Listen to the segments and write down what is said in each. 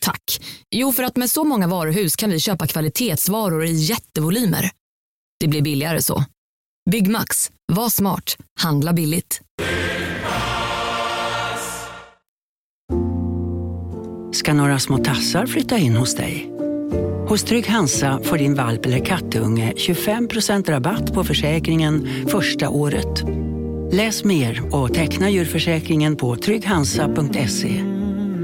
Tack. Jo, för att med så många varuhus kan vi köpa kvalitetsvaror i jättevolymer. Det blir billigare så. Byggmax. Var smart. Handla billigt. ska några små tassar flytta in hos dig. Hos Trygg Hansa får din valp eller kattunge 25% rabatt på försäkringen första året. Läs mer och teckna djurförsäkringen på trygghansa.se.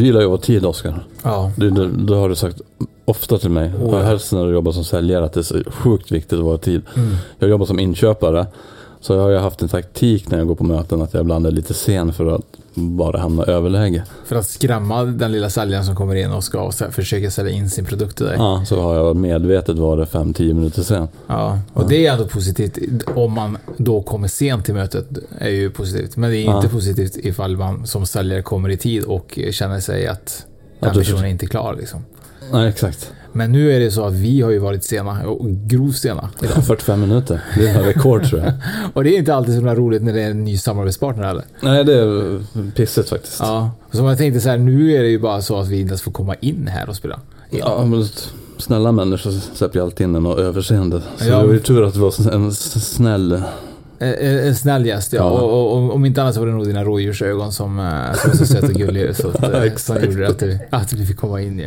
Du gillar ju att vara tid Oskar. Ja. Det, det, det har du sagt ofta till mig. Oh, ja. helst när du jobbar som säljare att det är så sjukt viktigt att vara tid. Mm. Jag jobbar som inköpare. Så jag har ju haft en taktik när jag går på möten att jag ibland är lite sen för att bara hamna överläge. För att skrämma den lilla säljaren som kommer in och ska försöka sälja in sin produkt till dig. Ja, så har jag medvetet varit 5-10 minuter sen. Ja, och det är ändå positivt om man då kommer sent till mötet. är ju positivt. Men det är inte Ja. positivt ifall man som säljare kommer i tid och känner sig att den Att personen är inte klar. Liksom. Nej, exakt. Men nu är det så att vi har ju varit sena, och grovt sena idag. 45 minuter. Det är rekord tror jag. Och det är inte alltid så roligt när det är en ny samarbetspartner heller. Nej, det är pissigt faktiskt. Ja. Så jag tänkte så här, nu är det ju bara så att vi inte ens får komma in här och spela. Ja, men snälla människor släpper ju alltid in en och överseende. Så Ja. det var ju tur att det var en snäll... En, en snäll gäst, ja. Ja. Och, och, om inte annat så var det nog dina rådjursögon som, eh, som var så söta och gulliga. Så att, eh, som gjorde att, vi- att vi fick komma in.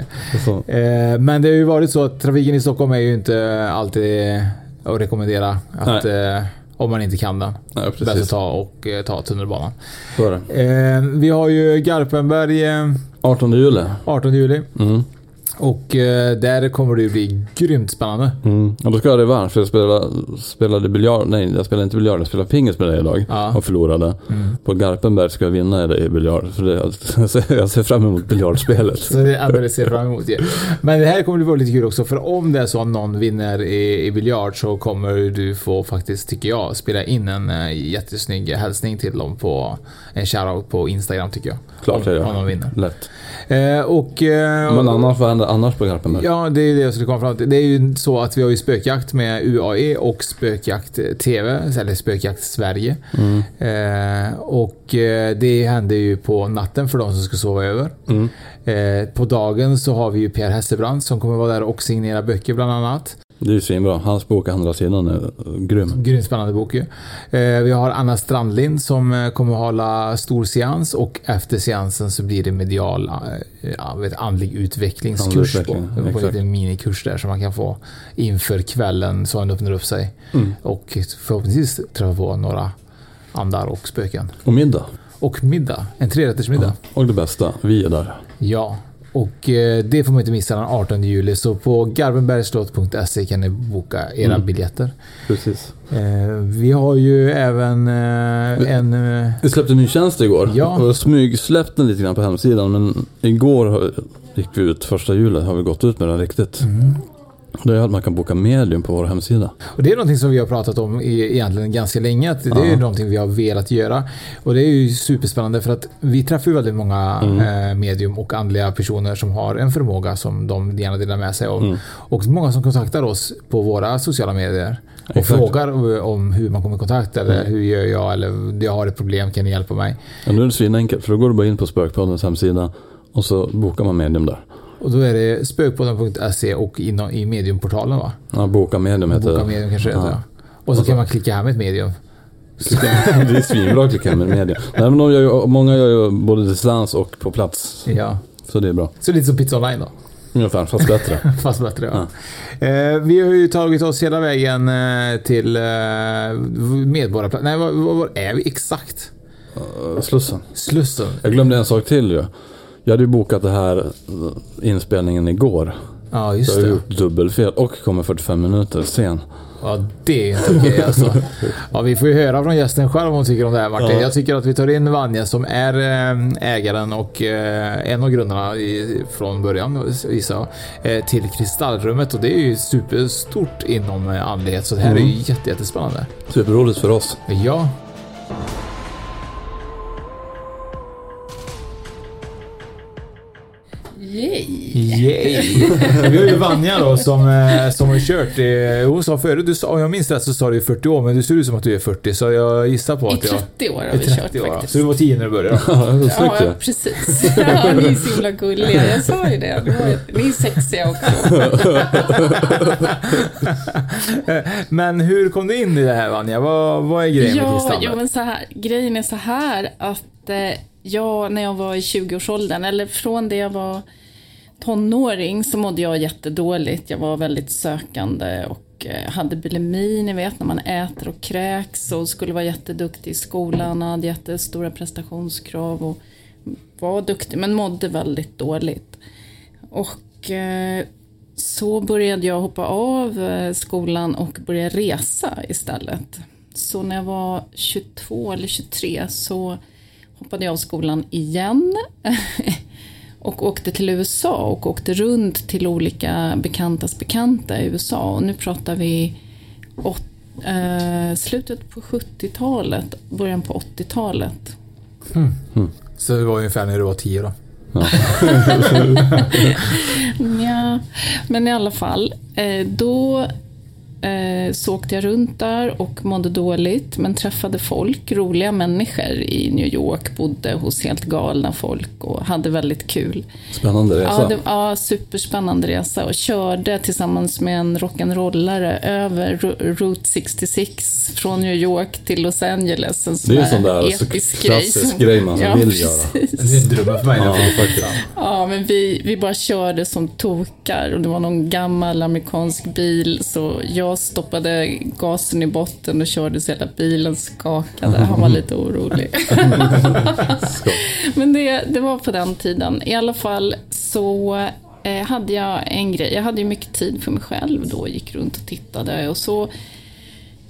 Ja. Eh, men det har ju varit så att trafiken i Stockholm är ju inte alltid att rekommendera. Att, eh, om man inte kan den. Nej, Bäst att ta och eh, ta tunnelbanan. Så är det. Eh, vi har ju Garpenberg eh, 18 juli. 18 juli. Mm. Och eh, där kommer det ju bli grymt spännande. Mm. Och då ska jag ha revansch för jag spelade, spelade biljard, nej jag spelade inte biljard, jag spelade pingis med dig idag Ja. och förlorade. Mm. På Garpenberg ska jag vinna i biljard. För det, jag ser fram emot biljardspelet. Så det är det ser fram emot. Ja. Men det här kommer vara lite kul också för om det är så att någon vinner i, i biljard så kommer du få faktiskt, tycker jag, spela in en uh, jättesnygg hälsning till dem på en shoutout på Instagram tycker jag. Klart om, jag gör. om de vinner. Lätt. Eh, och... eh, Men annars, vad händer annars på Garpenberg? Ja, det är det jag skulle komma fram till. Det är ju så att vi har ju spökjakt med UAE och spökjakt TV, eller spökjakt Sverige. Mm. Eh, och eh, det händer ju på natten för de som ska sova över. Mm. Eh, på dagen så har vi ju Per Hesselbrand som kommer vara där och signera böcker bland annat. Det är ju svinbra. Hans bok Andra sidan är grym. Grymt spännande bok ju. Eh, vi har Anna Strandlind som eh, kommer hålla stor seans och efter seansen så blir det medial eh, ja, vet, andlig utvecklingskurs. Andlig utveckling, på en minikurs där som man kan få inför kvällen så han öppnar upp sig. Mm. Och förhoppningsvis träffa på några andar och spöken. Och middag. Och middag. En trerättersmiddag. Och det bästa, vi är där. Ja, och eh, det får man inte missa den 18 juli. Så på garpenbergslott.se kan ni boka era Mm. biljetter. Precis. Eh, vi har ju även eh, en... Vi släppte en ny tjänst igår. Ja. Och smygsläppte den lite grann på hemsidan. Men igår har- gick vi ut, första juli har vi gått ut med den riktigt. Mm. Det är att man kan boka medium på vår hemsida. och det är någonting som vi har pratat om egentligen ganska länge. Att det är Ja. någonting vi har velat göra. Och det är ju superspännande för att vi träffar ju väldigt många Mm. eh, medium och andliga personer som har en förmåga som de gärna delar med sig av. Mm. Och många som kontaktar oss på våra sociala medier. Och Exakt. frågar om hur man kommer i kontakt eller Mm. hur gör jag eller jag har ett problem, kan ni hjälpa mig? Och nu är det svinenkelt. För då går du bara in på Spökpoddens hemsida. Och så bokar man medium där. Och då är det spökpodden.se och in, i mediumportalen va? Ja, boka medium heter Boka det. medium kanske det Ja. heter ja. Och så Och så- kan man klicka hem ett medium. det är svinbra att klicka hem i media. Nej, men de gör ju, många gör ju både distans och på plats. Ja. Så det är bra. Så lite som Pizza Online då? Ungefär, fast bättre. Fast bättre ja. Eh, vi har ju tagit oss hela vägen eh, till eh, Medborgarplatsen. Nej, var, var, var är vi exakt? Uh, Slussen. Slussen. Jag glömde en sak till ju. Jag hade ju bokat det här inspelningen igår. Ja, Så just jag har det. gjort dubbelfel och kommer 45 minuter sen. Ja, det är inte okej alltså. Ja, vi får ju höra från gästen själv vad hon tycker om det här Martin. Ja. Jag tycker att vi tar in Vanja som är eh, ägaren och eh, en av grundarna i, från början, gissar jag, eh, till Kristallrummet och det är ju superstort inom andlighet så det här är ju Mm. jätte, jättespännande. Superroligt för oss. Ja. Yay! Yay! Vi har ju Vanja då som, eh, som har kört. Hon sa förut, du sa, om jag minns rätt så sa du 40 år, men du ser ut som att du är 40 så jag gissar på I att jag... 30 år har I vi kört 30 år, faktiskt. Så du var 10 när du började? Ja, Ja, ja, precis. Ja, ni är så himla gulliga. Jag sa ju det. Ni är sexiga också. Men hur kom du in i det här Vanja? Vad, vad är grejen med Ja, Kristallen? ja, men så här, grejen är så här att eh, jag, när jag var i 20-årsåldern, eller från det jag var tonåring, så mådde jag jättedåligt. Jag var väldigt sökande och eh, hade bulimi, ni vet när man äter och kräks och skulle vara jätteduktig i skolan, hade jättestora prestationskrav och var duktig men mådde väldigt dåligt. Och eh, så började jag hoppa av eh, skolan och börja resa istället. Så när jag var 22 eller 23 så hoppade jag av skolan igen. och åkte till USA och åkte runt till olika bekantas bekanta i USA. Och nu pratar vi åt, eh, slutet på 70-talet, början på 80-talet. Så det var ungefär när du var 10 då? Ja, men i alla fall. Eh, då eh, så åkte jag runt där och mådde dåligt, men träffade folk, roliga människor i New York, bodde hos helt galna folk och hade väldigt kul. Spännande resa. Ja, det, ja, superspännande resa och körde tillsammans med en rock'n'rollare över Route 66 från New York till Los Angeles. En Det är ju sån sån där så episk klassisk som- grej man ja, vill göra. precis. Det är drömmen för mig. Ja, faktiskt. Ja, men vi, vi bara körde som tokar och det var någon gammal amerikansk bil så jag stoppade gasen i botten och körde så hela bilen skakade. Han var lite orolig. men det, det var på den tiden. I alla fall så eh, hade jag en grej. Jag hade ju mycket tid för mig själv då, gick runt och tittade och så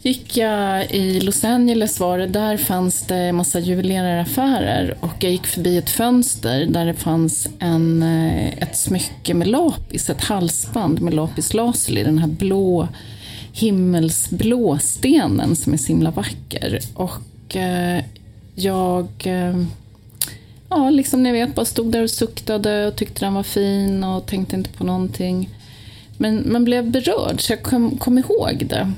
gick jag i Los Angeles var det, där fanns det massa juveleraffärer och jag gick förbi ett fönster där det fanns en, eh, ett smycke med lapis, ett halsband med lapis lazuli, den här blå himmelsblå stenen som är så himla vacker. Och eh, jag, eh, ja liksom ni vet, bara stod där och suktade och tyckte den var fin och tänkte inte på någonting. Men man blev berörd så jag kom, kom ihåg det.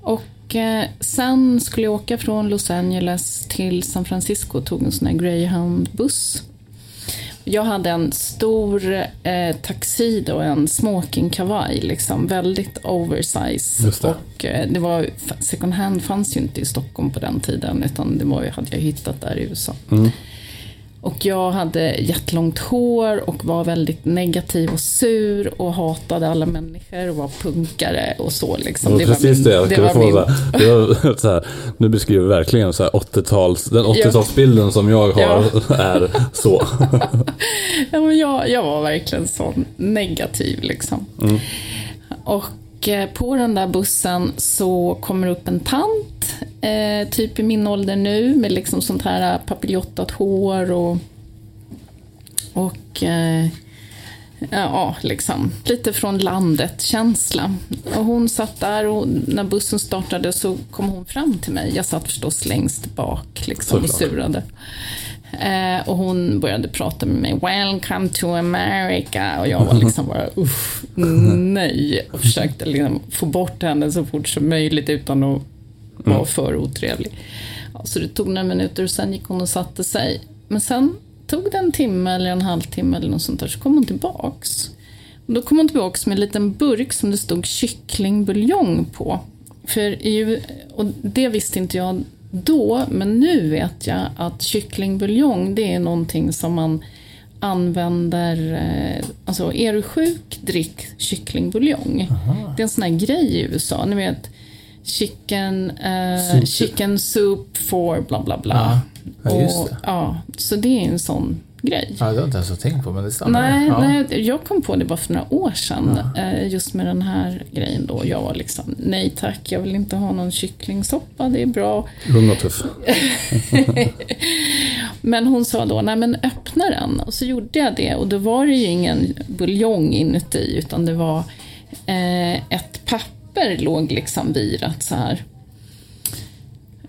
Och eh, sen skulle jag åka från Los Angeles till San Francisco och tog en sån här greyhound-buss. Jag hade en stor eh, tuxedo och en smokingkavaj, liksom väldigt oversize. Det. Och eh, det var, second hand fanns ju inte i Stockholm på den tiden, utan det var, hade jag hittat där i USA. Och jag hade jättelångt hår och var väldigt negativ och sur och hatade alla människor och var punkare och så liksom. Det var precis min- det skulle var min- Så här, det var så här, nu beskriver vi verkligen så här 80-tals, den 80-talsbilden som jag har är så. Ja, men jag, jag var verkligen så negativ liksom. Och eh, på den där bussen så kommer upp en tant, eh, typ i min ålder nu, med liksom sånt här papiljontat hår och, och eh, ja, liksom lite från landet-känsla. Och hon satt där och när bussen startade så kom hon fram till mig. Jag satt förstås längst bak liksom, och surade. Eh, och hon började prata med mig. Welcome to America. Och jag var liksom bara uff, nej. Och försökte liksom få bort henne så fort som möjligt utan att vara för otrevlig. Ja, så det tog några minuter och sen gick hon och satte sig. Men sen tog det en timme eller en halvtimme eller något sånt där så kom hon tillbaks. Och då kom hon tillbaks med en liten burk som det stod kycklingbuljong på. För i, och det visste inte jag då, men nu vet jag att kycklingbuljong det är någonting som man använder, eh, alltså är du sjuk, drick kycklingbuljong. Det är en sån här grej i USA, ni vet chicken, eh, Soup. chicken soup for bla bla bla. Ja, ja, Och, ja, så det är en sån grej. Ja, det har jag inte ens tänkt på, men det stämmer. Nej, ja. nej, jag kom på det bara för några år sedan. eh, Just med den här grejen då. Jag var liksom, nej tack, jag vill inte ha någon kycklingsoppa, det är bra. Ung och tuff. Men hon sa då, nej men öppna den. Och så gjorde jag det och då var det ju ingen buljong inuti utan det var eh, ett papper låg liksom virat så här.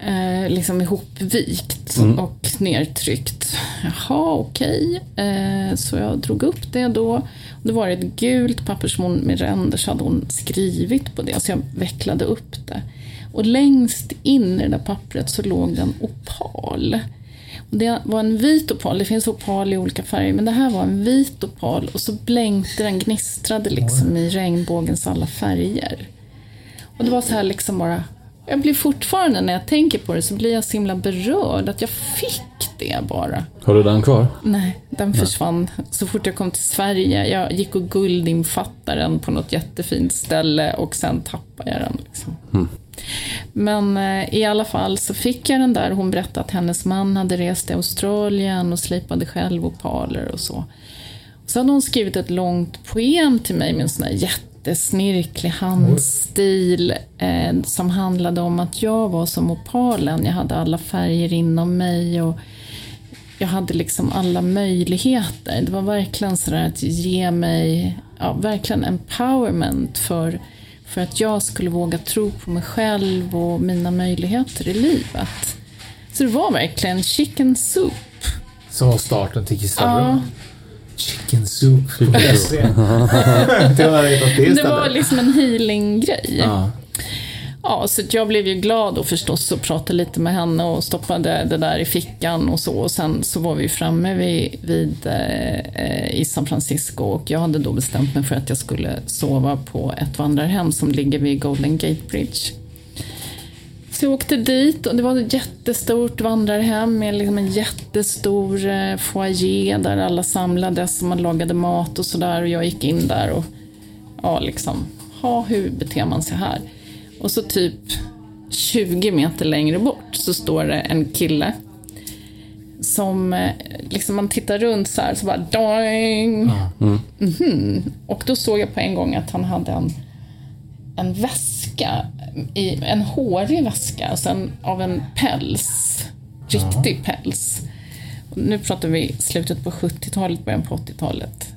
Eh, liksom ihopvikt och nertryckt. Jaha, okej. Eh, så jag drog upp det då. Det var ett gult papper som hon med ränder så hade hon skrivit på det. Så jag vecklade upp det. Och längst in i det där pappret så låg det en opal. Och det var en vit opal, det finns opal i olika färger, men det här var en vit opal och så blänkte den, gnistrade liksom i regnbågens alla färger. Och det var så här liksom bara, jag blir fortfarande när jag tänker på det så blir jag så himla berörd att jag fick det bara. Har du den kvar? Nej, den försvann så fort jag kom till Sverige. Jag gick och guldinfattade den på något jättefint ställe och sen tappade jag den. Liksom. Men eh, i alla fall så fick jag den där. Hon berättade att hennes man hade rest till Australien och slipade själv opaler och så. Så hade hon skrivit ett långt poem till mig med en sån här jättesnirklig handstil eh, som handlade om att jag var som opalen. Jag hade alla färger inom mig och jag hade liksom alla möjligheter. Det var verkligen sådär att ge mig, ja, verkligen empowerment för, för att jag skulle våga tro på mig själv och mina möjligheter i livet. Så det var verkligen chicken soup. Som var starten till Kistarrum. Ja. Chicken soup. Chicken Jag hade hittat det var liksom en healing-grej. Ja. Ja, så jag blev ju glad och förstås och pratade lite med henne och stoppade det där i fickan och så. Och sen så var vi framme vid, vid eh, i San Francisco och jag hade då bestämt mig för att jag skulle sova på ett vandrarhem som ligger vid Golden Gate Bridge. Så jag åkte dit och det var ett jättestort vandrarhem med liksom en jättestor eh, foyer där alla samlades och man lagade mat och sådär och jag gick in där och ja, liksom, ha, hur beter man sig här? Och så typ 20 meter längre bort så står det en kille som, eh, liksom man tittar runt så här, så bara doing. Mhm. Och då såg jag på en gång att han hade en, en väska, i, en hårig väska, alltså en, av en päls, riktig päls. Och nu pratar vi slutet på 70-talet, början på 80-talet.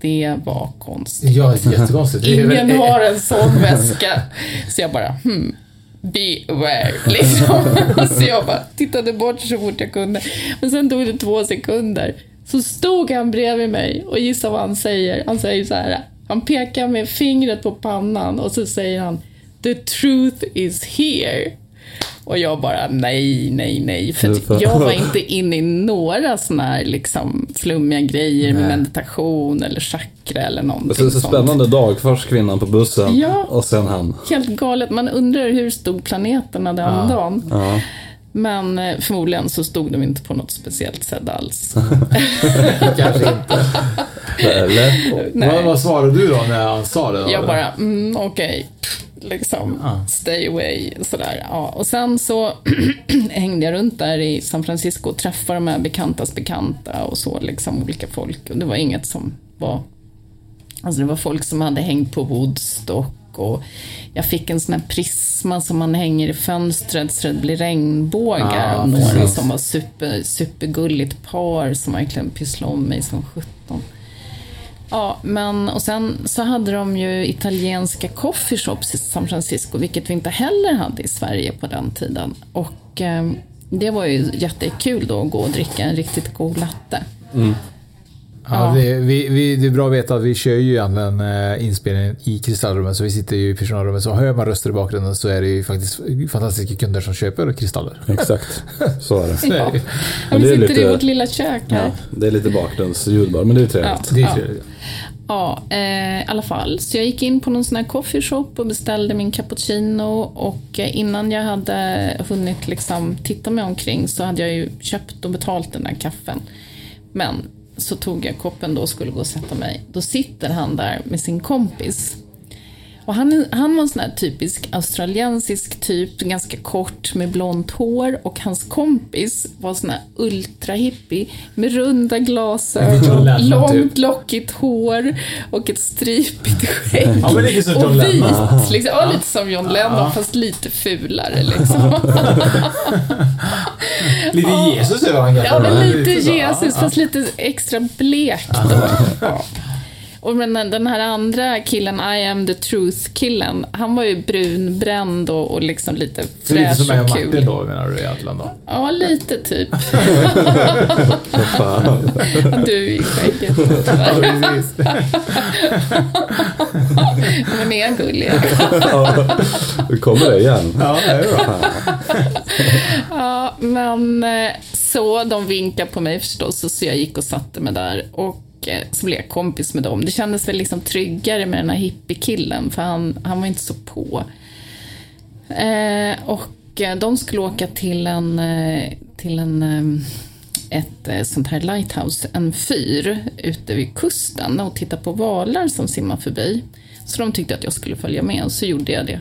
Det var konstigt. Ja, jättekonstigt. Ingen har en sån väska. Så jag bara, hmm, beware, liksom. Så jag bara tittade bort så fort jag kunde. Men sen tog det två sekunder. Så stod han bredvid mig och gissa vad han säger. Han säger så här, han pekar med fingret på pannan och så säger han, the truth is here. Och jag bara nej, nej, nej. För jag var inte inne i några såna här liksom flummiga grejer med meditation eller chakra eller någonting Det är så sånt. spännande dag. Först kvinnan på bussen Ja. och sen han. Helt galet. Man undrar hur stod planeterna den dagen. Ja. Men eh, förmodligen så stod de inte på något speciellt sätt alls. Kanske inte. Eller? Nej. Vad, svarade du då när han sa det? Då? Jag bara, mm, okej. Liksom, stay away. Sådär. Ja. Och sen så hängde jag runt där i San Francisco och träffade de här bekantas bekanta och så, liksom olika folk. Och det var inget som var... Alltså det var folk som hade hängt på Woodstock och jag fick en sån här prisma som man hänger i fönstret så det blir regnbågar. Ja, och några som var super, supergulligt par som verkligen pysslade om mig som sjutton. Ja, men och sen så hade de ju italienska coffeeshops i San Francisco, vilket vi inte heller hade i Sverige på den tiden. Och eh, det var ju jättekul då att gå och dricka en riktigt god latte. Ja, det, vi, vi, det är bra att veta att vi kör ju egentligen äh, inspelningen i kristallrummet, så vi sitter ju i personalrummet. Så hör man röster i bakgrunden så är det ju faktiskt fantastiska kunder som köper kristaller. Exakt, så är det. Ja. Men Ja, vi det är sitter i lite- vårt lilla kök här. Ja, det är lite bakgrundsljud bara, men det är trevligt. Det är Ja. trevligt. Ja, eh, i alla fall. Så jag gick in på någon sån här coffeeshop och beställde min cappuccino och eh, innan jag hade hunnit liksom titta mig omkring så hade jag ju köpt och betalt den där kaffen. Men så tog jag koppen då och skulle gå och sätta mig. Då sitter han där med sin kompis. Och han, han var en sån här typisk australiensisk typ, ganska kort med blont hår och hans kompis var sån här ultrahippie med runda glasögon, Lennon, långt typ. lockigt hår och ett stripigt skägg. Ja, men lite som och John vit, liksom, ja, lite som John Lennon fast lite fulare liksom. Lite Jesus över han kanske. Ja, men lite Jesus, fast lite extra blek då. Ja. Och men den här andra killen, I am the truth-killen, han var ju brunbränd och, och liksom lite Så lite som fräsch och och Martin kul. då menar du egentligen då? Ja, lite typ. Du i skägget. Ja, precis. Men är gulliga. Nu kommer det igen. Ja, det är bra. Ja, men eh, så de vinkade på mig förstås, så jag gick och satte mig där. Och och så blev jag kompis med dem. Det kändes väl liksom tryggare med den här hippiekillen, för han, han var inte så på. Eh, och eh, de skulle åka till en, eh, till en eh, ett sånt här lighthouse, en fyr ute vid kusten och titta på valar som simmar förbi. Så de tyckte att jag skulle följa med och så gjorde jag det.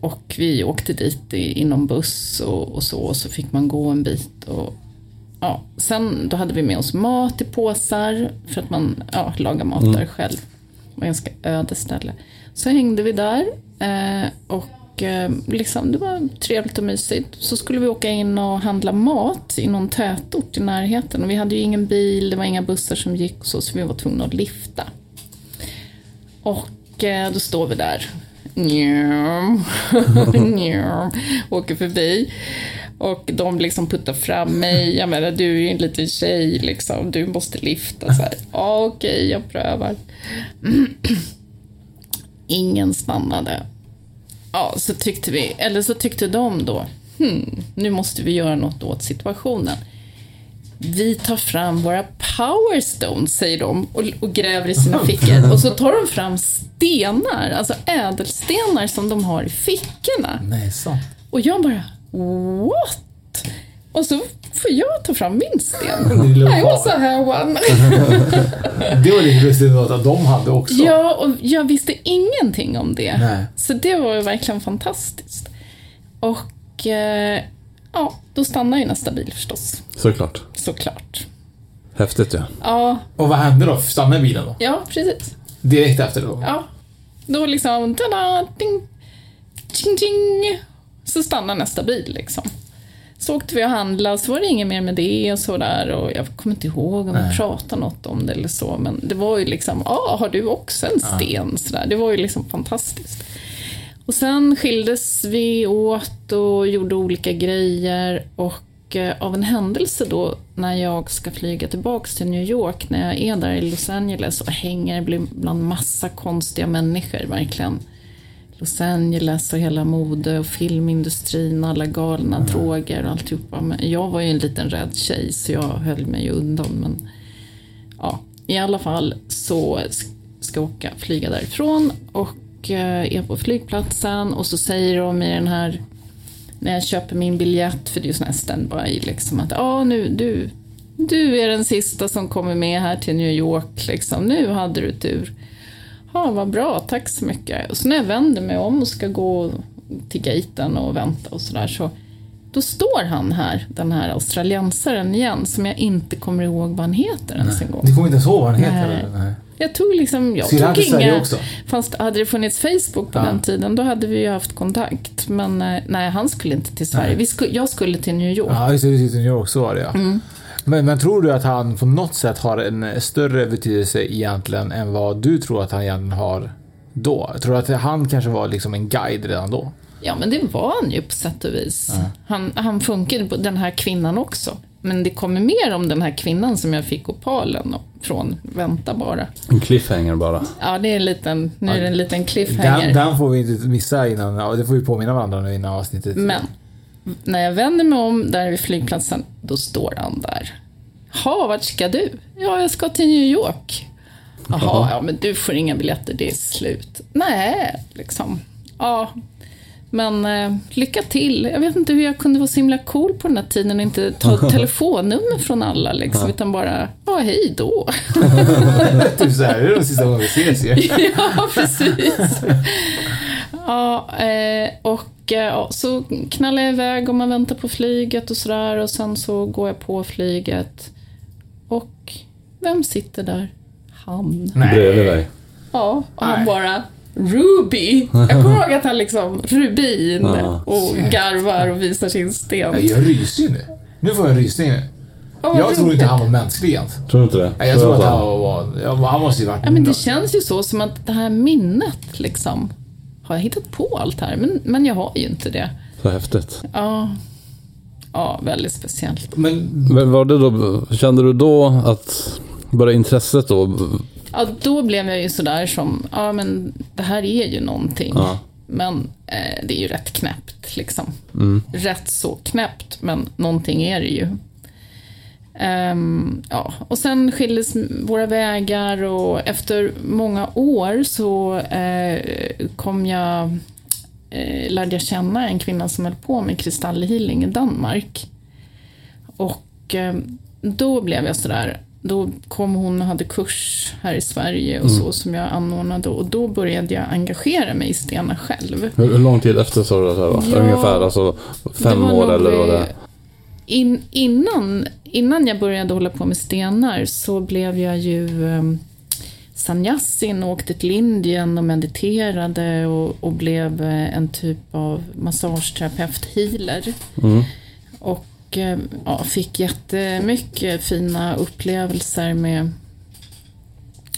Och vi åkte dit i, i någon buss och, och så, och så fick man gå en bit. Och, ja. Sen då hade vi med oss mat i påsar för att man ja, lagar mat där själv. Det var ganska öde ställe. Så hängde vi där eh, och eh, liksom, det var trevligt och mysigt. Så skulle vi åka in och handla mat i någon tätort i närheten. Och vi hade ju ingen bil, det var inga bussar som gick så, så vi var tvungna att lifta. Och eh, då står vi där. Njum. Njum. Åker förbi. Och de liksom puttar fram mig. Jag menar, du är ju en liten tjej liksom. Du måste så här. Ja, okej, jag prövar. Ingen stannade. Ja, så tyckte vi, eller så tyckte de då, hmm, nu måste vi göra något åt situationen. Vi tar fram våra power stones, säger de, och, och gräver i sina fickor. Och så tar de fram stenar, alltså ädelstenar som de har i fickorna. Nej, sant. Och jag bara, what? Och så får jag ta fram min sten. I also have one. Det var lite lustigt att de hade också. Ja, och jag visste ingenting om det. Nej. Så det var ju verkligen fantastiskt. Och eh, ja, då stannar ju nästa bil förstås, Såklart. såklart. Häftigt ja. Ja, Och vad hände då? Stannade bilen då? ja precis. Direkt efter då? Ja, då liksom, tada, ding, ching, ching, så stannar nästa bil liksom. Så åkte vi och handlade, så var det inget mer med det och sådär. Och jag kommer inte ihåg om vi pratade något om det eller så, men det var ju liksom, ja, har du också en sten? Sådär. Det var ju liksom fantastiskt. Och sen skildes vi åt och gjorde olika grejer och eh, av en händelse då när jag ska flyga tillbaks till New York, när jag är där i Los Angeles och hänger bland massa konstiga människor, verkligen. Los Angeles och hela mode och filmindustrin, alla galna droger och alltihopa. Men jag var ju en liten rädd tjej så jag höll mig ju undan. Men ja, i alla fall så sk- ska jag åka, flyga därifrån och eh, är på flygplatsen och så säger de i den här när jag köper min biljett, för det är ju sån här standby, liksom att ja, nu, du, du är den sista som kommer med här till New York, liksom. nu hade du tur. Ja, vad bra, tack så mycket. Och så när jag vänder mig om och ska gå till gaten och vänta och sådär, så då står han här, den här australiensaren igen, som jag inte kommer ihåg vad han heter ens en gång. Du kommer inte ihåg vad han heter? Nej. Jag tog liksom, jag han tog till inga... också? Fast hade det funnits Facebook på Ja. den tiden, då hade vi ju haft kontakt. Men eh, nej, han skulle inte till Sverige. Vi sku, jag skulle till New York. Ja, just det. I New York, så var det ja. Mm. Men, men tror du att han på något sätt har en större betydelse egentligen än vad du tror att han egentligen har då? Tror du att han kanske var liksom en guide redan då? Ja, men det var han ju på sätt och vis. Han, han funkade på den här kvinnan också. men det kommer mer om den här kvinnan som jag fick opalen från. Vänta bara. En cliffhanger bara. Ja, det är en liten, nu är det en liten cliffhanger. Den, den får vi inte missa innan, ja, det får vi påminna varandra nu innan avsnittet. Men när jag vänder mig om där vid flygplatsen, då står han där. Ha, vart ska du? Ja, jag ska till New York. Jaha, ja men du får inga biljetter, det är slut. Nej, liksom. Ja, men eh, lycka till. Jag vet inte hur jag kunde vara så himla cool på den här tiden och inte ta telefonnummer från alla liksom, utan bara, ja hej då. typ så här, det är de sista gångerna vi ses ju. ja, precis. Ja, eh, och ja, så knallar jag iväg och man väntar på flyget och sådär och sen så går jag på flyget. Och vem sitter där? Han. Bredvid dig. Ja, och han Nej. bara Ruby! Jag kommer ihåg att han liksom, Rubin, Ja. och garvar och visar sin sten. Jag, jag ryser ju nu. Nu får jag en rysning nu. Åh, vad Jag tror inte han var mänsklig ens. Tror du inte det? Nej, Jag tror att han var, han måste ju varit... Ja, men det känns ju så som att det här minnet liksom, har jag hittat på allt här? Men, men jag har ju inte det. Så häftigt. Ja, ja väldigt speciellt. Men Men var det då, kände du då att, bara intresset då? Ja, då blev jag ju sådär som, ja men det här är ju någonting. Ja. Men eh, det är ju rätt knäppt liksom. Rätt så knäppt, men någonting är det ju. Ehm, ja, och sen skildes våra vägar och efter många år så eh, kom jag, eh, lärde jag känna en kvinna som höll på med kristallhealing i Danmark. Och eh, då blev jag sådär, då kom hon och hade kurs här i Sverige och så som jag anordnade och då började jag engagera mig i stenar själv. Hur, hur lång tid efter sa du det var? Ja. Ungefär, alltså fem år eller vad det eh, In, innan, innan jag började hålla på med stenar så blev jag ju um, sannyasin och åkte till Indien och mediterade och, och blev eh, en typ av massageterapeut, healer. Mm. Och eh, ja, fick jättemycket fina upplevelser med,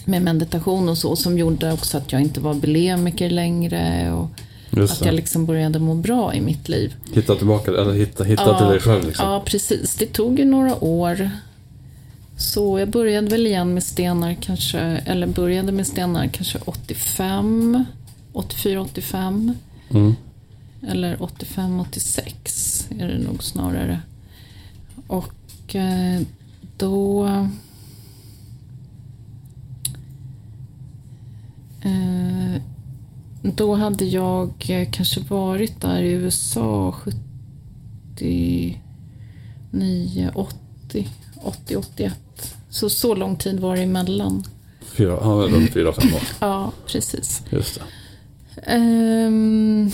med meditation och så som gjorde också att jag inte var bulimiker längre och Just att jag liksom började må bra i mitt liv. Hitta tillbaka, eller hitta, hitta till dig själv liksom. Ja, precis. Det tog ju några år. Så jag började väl igen med stenar kanske, eller började med stenar kanske 85, 84, 85. Mm. Eller 85, 86 är det nog snarare. Och eh, då... Då hade jag eh, kanske varit där i USA 79, 80, 80, 81. Så så lång tid var det emellan. Fyra, han var runt fyra, fem år. Ja, precis. Just. Ehm,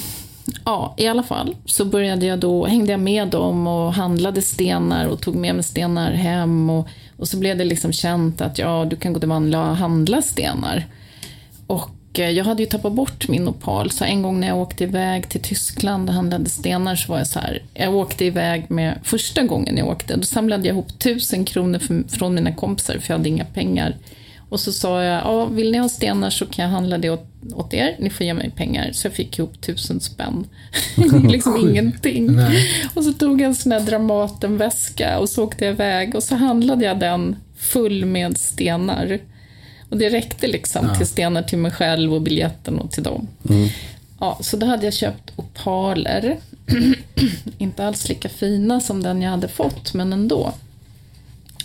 ja, i alla fall så började jag då, hängde jag med dem och handlade stenar och tog med mig stenar hem och, och så blev det liksom känt att ja, du kan gå till Vanla och handla stenar. Och jag hade ju tappat bort min opal, så en gång när jag åkte iväg till Tyskland och handlade stenar så var jag så här, jag åkte iväg med, första gången jag åkte, då samlade jag ihop tusen kronor för, från mina kompisar för jag hade inga pengar. Och så sa jag, ja, vill ni ha stenar så kan jag handla det åt, åt er, ni får ge mig pengar. Så jag fick ihop tusen spänn. liksom ingenting. Och så tog jag en sån här Dramatenväska och så åkte jag iväg och så handlade jag den full med stenar. Och det räckte liksom till stenar till mig själv och biljetten och till dem. Ja, så då hade jag köpt opaler. Inte alls lika fina som den jag hade fått, men ändå.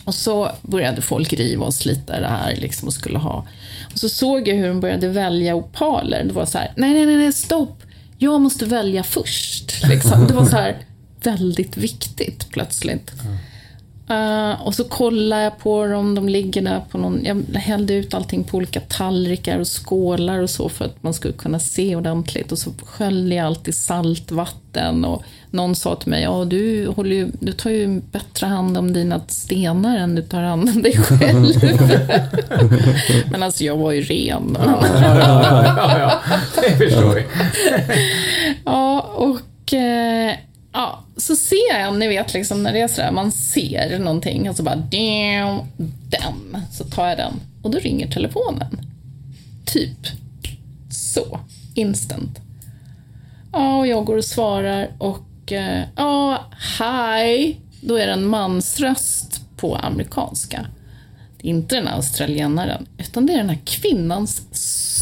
Och så började folk riva och slita det här liksom och skulle ha. Och så såg jag hur de började välja opaler. Det var så här, nej, nej, nej, nej, stopp. Jag måste välja först. Liksom. Det var så här väldigt viktigt plötsligt. Eh, och så kollar jag på dem, de ligger där på någon, jag hällde ut allting på olika tallrikar och skålar och så för att man skulle kunna se ordentligt. Och så sköljde jag allt i saltvatten och någon sa till mig, ja du, håller ju, du tar ju bättre hand om dina stenar än du tar hand om dig själv. Men alltså jag var ju ren. ja, ja, ja, det förstår vi. Ja, och eh, ja, så ser jag, ni vet liksom när det är sådär, man ser någonting och så bara damn, den, så tar jag den och då ringer telefonen. Typ så, instant. Ja, och jag går och svarar och eh, ja, hej, då är det en mansröst på amerikanska. Det är inte den australienaren, utan det är den här kvinnans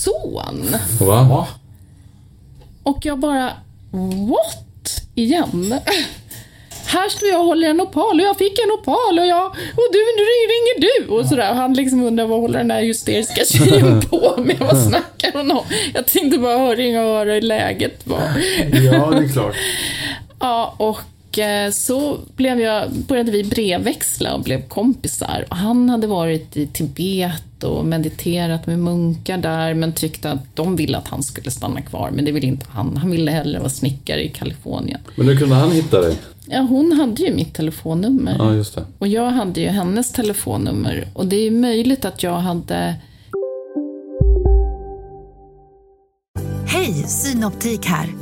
son. Va? Och jag bara, what? Igen? Här står jag och håller en opal och jag fick en opal och jag, och du, nu ringer du och sådär. Och han liksom undrar vad håller den här hysteriska tjejen på med? Vad snackar hon om? Jag tänkte bara ringa och höra hur läget var. Ja, det är klart. Ja, och eh, så blev jag, började vi brevväxla och blev kompisar. Och han hade varit i Tibet och mediterat med munkar där, men tyckte att de ville att han skulle stanna kvar, men det ville inte han. Han ville hellre vara snickare i Kalifornien. Men hur kunde han hitta dig? Ja, hon hade ju mitt telefonnummer. Ja, just det. Och jag hade ju hennes telefonnummer. Och det är möjligt att jag hade... Hej, Synoptik här.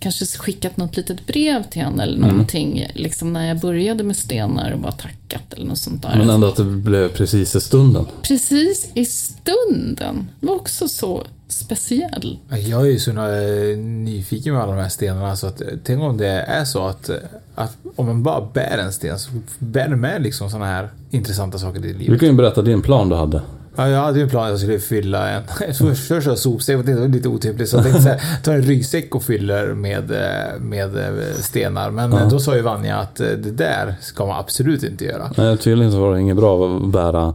Kanske skickat något litet brev till henne eller någonting, liksom när jag började med stenar och bara tackat eller något sånt där. Men ändå att det blev precis i stunden. Precis i stunden. Det var också så speciell. Jag är ju så eh, nyfiken med alla de här stenarna så att eh, tänk om det är så att, eh, att om man bara bär en sten så bär du med liksom sådana här intressanta saker i Du livet. kan ju berätta din plan du hade. Ja, jag hade ju en plan att jag skulle fylla en... Först först var sopsäck, det var lite otympligt. Så jag tänkte så här, ta en ryggsäck och fyller med, eh, med eh, stenar. Men Ja. då sa ju Vanja att eh, det där ska man absolut inte göra. Nej, tydligen så var det inget bra att bära.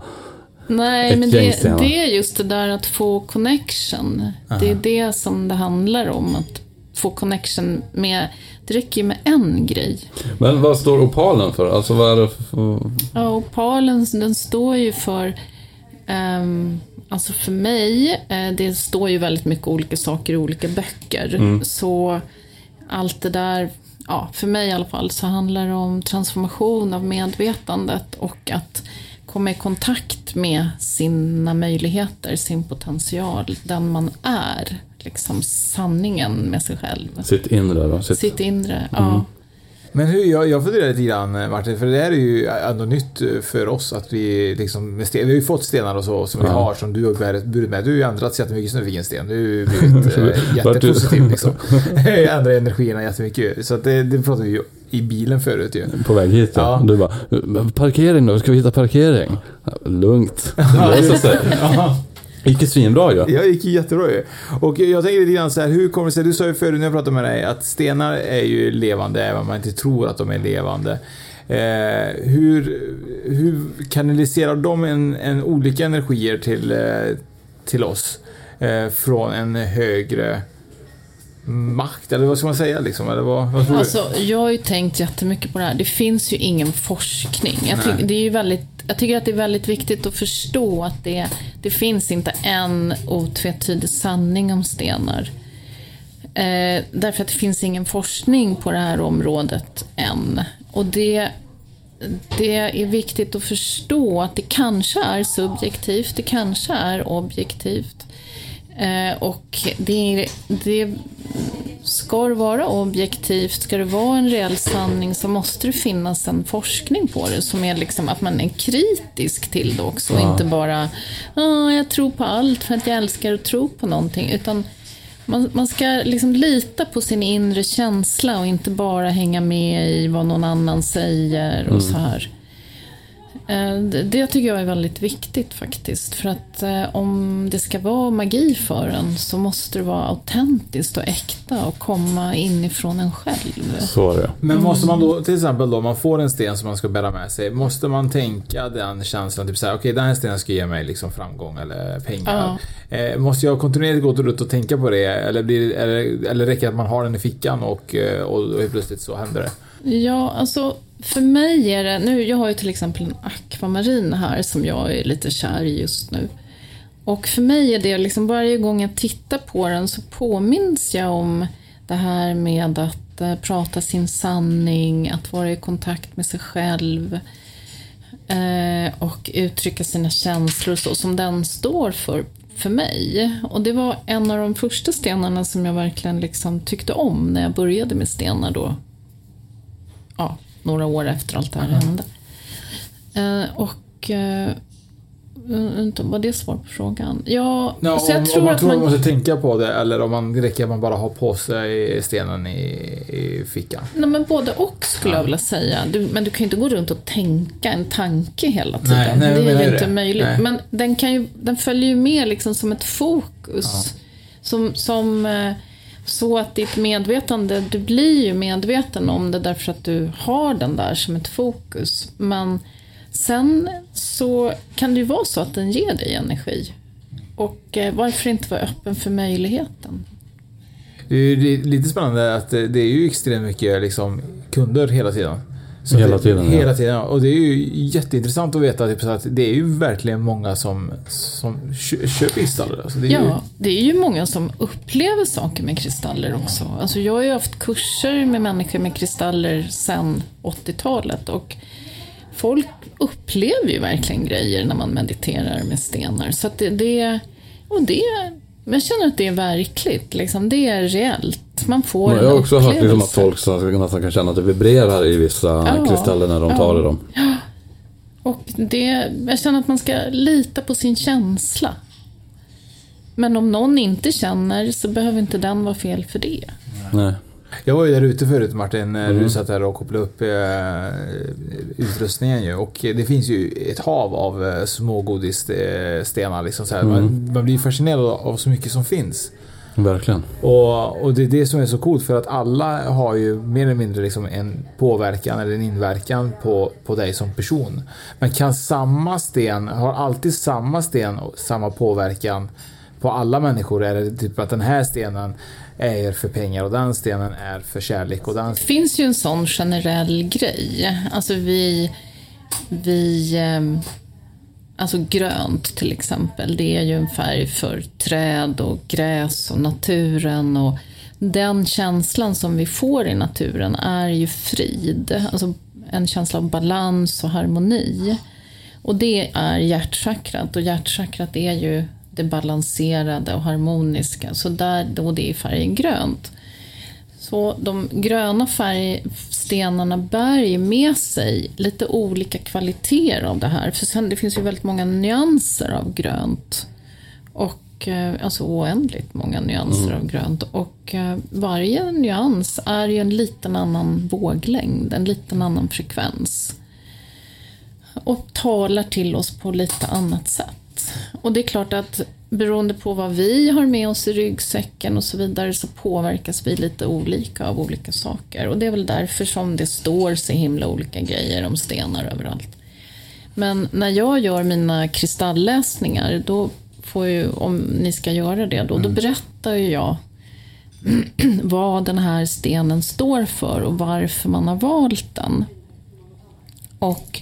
Nej, Ett men gäng det, stenar. det är just det där att få connection. Det är det som det handlar om. Att få connection med... Det räcker ju med en grej. Men vad står opalen för? Alltså vad är det för... Ja, opalen den står ju för... ehm, alltså för mig, eh, det står ju väldigt mycket olika saker i olika böcker. Så allt det där, ja, för mig i alla fall, så handlar det om transformation av medvetandet och att komma i kontakt med sina möjligheter, sin potential, den man är. Liksom sanningen med sig själv. Sitt inre då? Sitt... Sitt inre, ja. Men hur, jag, jag funderar lite grann eh, Martin, för det här är ju ändå nytt eh, för oss att vi liksom, vi har ju fått stenar och så som vi Ja. har som du har burit med. Du har ju ändrats jättemycket sen du fick en sten. Du har ju blivit eh, jättepositiv liksom. Ändrar energierna jättemycket. Så att det, det pratade vi ju i bilen förut ju. På väg hit ja. Ja. Du bara, "Men parkering då? Ska vi hitta parkering? Lugnt. Det löser sig. Gick ju svinbra ju. Ja, det gick jättebra ju. Och jag tänker lite grann så här, hur kommer det sig, du sa ju förut när jag pratade med dig att stenar är ju levande även om man inte tror att de är levande. Eh, hur, hur kanaliserar de en, en olika energier till, eh, till oss? Eh, från en högre makt, eller vad ska man säga liksom? Eller vad, vad tror du? Alltså, jag har ju tänkt jättemycket på det här. Det finns ju ingen forskning. Jag, tycker, det är ju väldigt, jag tycker att det är väldigt viktigt att förstå att det, det finns inte en otvetydig sanning om stenar. Eh, därför att det finns ingen forskning på det här området än. Och det, det är viktigt att förstå att det kanske är subjektivt, det kanske är objektivt. Eh, och det, det ska det vara objektivt, ska det vara en reell sanning så måste det finnas en forskning på det som är liksom att man är kritisk till det också. Och inte bara "Ah, jag tror på allt för att jag älskar att tro på någonting. Utan man, man ska liksom lita på sin inre känsla och inte bara hänga med i vad någon annan säger och så här. Eh, det- tycker jag är väldigt viktigt faktiskt. För att eh, om det ska vara magi för en så måste det vara autentiskt och äkta och komma inifrån en själv. Så är det. Men måste man då, till exempel då, man får en sten som man ska bära med sig. Måste man tänka den känslan, typ såhär, okej den här stenen ska ge mig liksom framgång eller pengar. Eh, måste jag kontinuerligt gå runt och tänka på det? Eller, blir, eller, eller räcker det att man har den i fickan och, och, och plötsligt så händer det? Ja, alltså för mig är det, nu, jag har ju till exempel en akvamarin här som jag är lite kär i just nu. Och för mig är det liksom varje gång jag tittar på den så påminns jag om det här med att eh, prata sin sanning, att vara i kontakt med sig själv eh, och uttrycka sina känslor så som den står för, för mig. Och det var en av de första stenarna som jag verkligen liksom tyckte om när jag började med stenar då ja, några år efter allt det här hände. Eh, och eh, vänta, var det svar på frågan? Ja, Ja, så jag om, tror om man att tror man... man måste tänka på det eller om man det räcker att man bara har på sig stenen i, i fickan. Nej, men både och skulle jag vilja säga. Du, men du kan ju inte gå runt och tänka en tanke hela tiden. Nej, nej, det är ju det. inte möjligt. Nej. Men den, kan ju, den följer ju med liksom som ett fokus. Som, som, eh, så att ditt medvetande, du blir ju medveten om det därför att du har den där som ett fokus. Men sen så kan det ju vara så att den ger dig energi. Och eh, varför inte vara öppen för möjligheten? Det är ju lite spännande att det det är ju extremt mycket liksom, kunder hela tiden. Så Hela det, tiden, ja. Hela tiden. ja. Och det är ju jätteintressant att veta typ, så att det är ju verkligen många som, som kö- köper kristaller. Alltså, det är ju, Ja, det är ju många som upplever saker med kristaller också. Alltså jag har ju haft kurser med människor med kristaller sedan 80-talet och folk upplever ju verkligen grejer när man mediterar med stenar. Så att det, det, och det jag känner att det är verkligt, liksom. det är reellt. Man får Men en jag har också hört liksom att folk nästan kan känna att det vibrerar i vissa Ja, kristaller när de tar ja. i dem. Och det, jag känner att man ska lita på sin känsla. Men om någon inte känner så behöver inte den vara fel för det. Nej. Jag var ju där ute förut Martin, när Mm. du satt där och kopplade upp eh, utrustningen ju. Och det finns ju ett hav av eh, små godisstenar. Liksom. Mm. man, man blir fascinerad av så mycket som finns. Verkligen. Och, och det är det som är så coolt för att alla har ju mer eller mindre liksom en påverkan eller en inverkan på, på dig som person. Men kan samma sten, har alltid samma sten och samma påverkan på alla människor? Är det typ att den här stenen är för pengar och den stenen är för kärlek och den Det finns ju en sån generell grej. Alltså vi, vi ehm, Alltså grönt till exempel, det är ju en färg för träd och gräs och naturen. Och den känslan som vi får i naturen är ju frid. Alltså en känsla av balans och harmoni. Och det är hjärtchakrat och hjärtchakrat är ju det balanserade och harmoniska. Så där, då det är färgen grönt. Så de gröna färgstenarna bär ju med sig lite olika kvaliteter av det här. För sen, det finns ju väldigt många nyanser av grönt. Och, eh, alltså oändligt många nyanser av grönt. Och eh, varje nyans är ju en liten annan våglängd, en liten annan frekvens. Och talar till oss på lite annat sätt. Och det är klart att beroende på vad vi har med oss i ryggsäcken och så vidare så påverkas vi lite olika av olika saker. Och det är väl därför som det står så himla olika grejer om stenar överallt. Men när jag gör mina kristallläsningar, då får ju, om ni ska göra det då, då berättar ju jag vad den här stenen står för och varför man har valt den. Och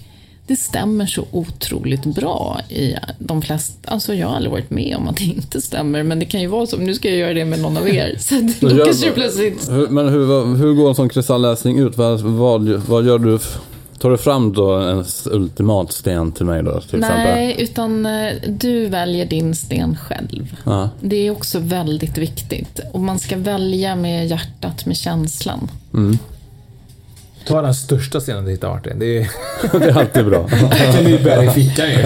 det stämmer så otroligt bra i de flesta, alltså jag har aldrig varit med om att det inte stämmer, men det kan ju vara så, nu ska jag göra det med någon av er, så då gör- kanske det plötsligt Hur, men hur, hur går en sån kristallläsning ut? Vad, vad, vad gör du? Tar du fram då en ultimat sten till mig då till exempel? Nej, utan eh, du väljer din sten själv. Ja. Det är också väldigt viktigt. Och man ska välja med hjärtat, med känslan. Ta den största stenen du hittar Martin. Det är, Det är alltid bra. kan du bära i fickan ju.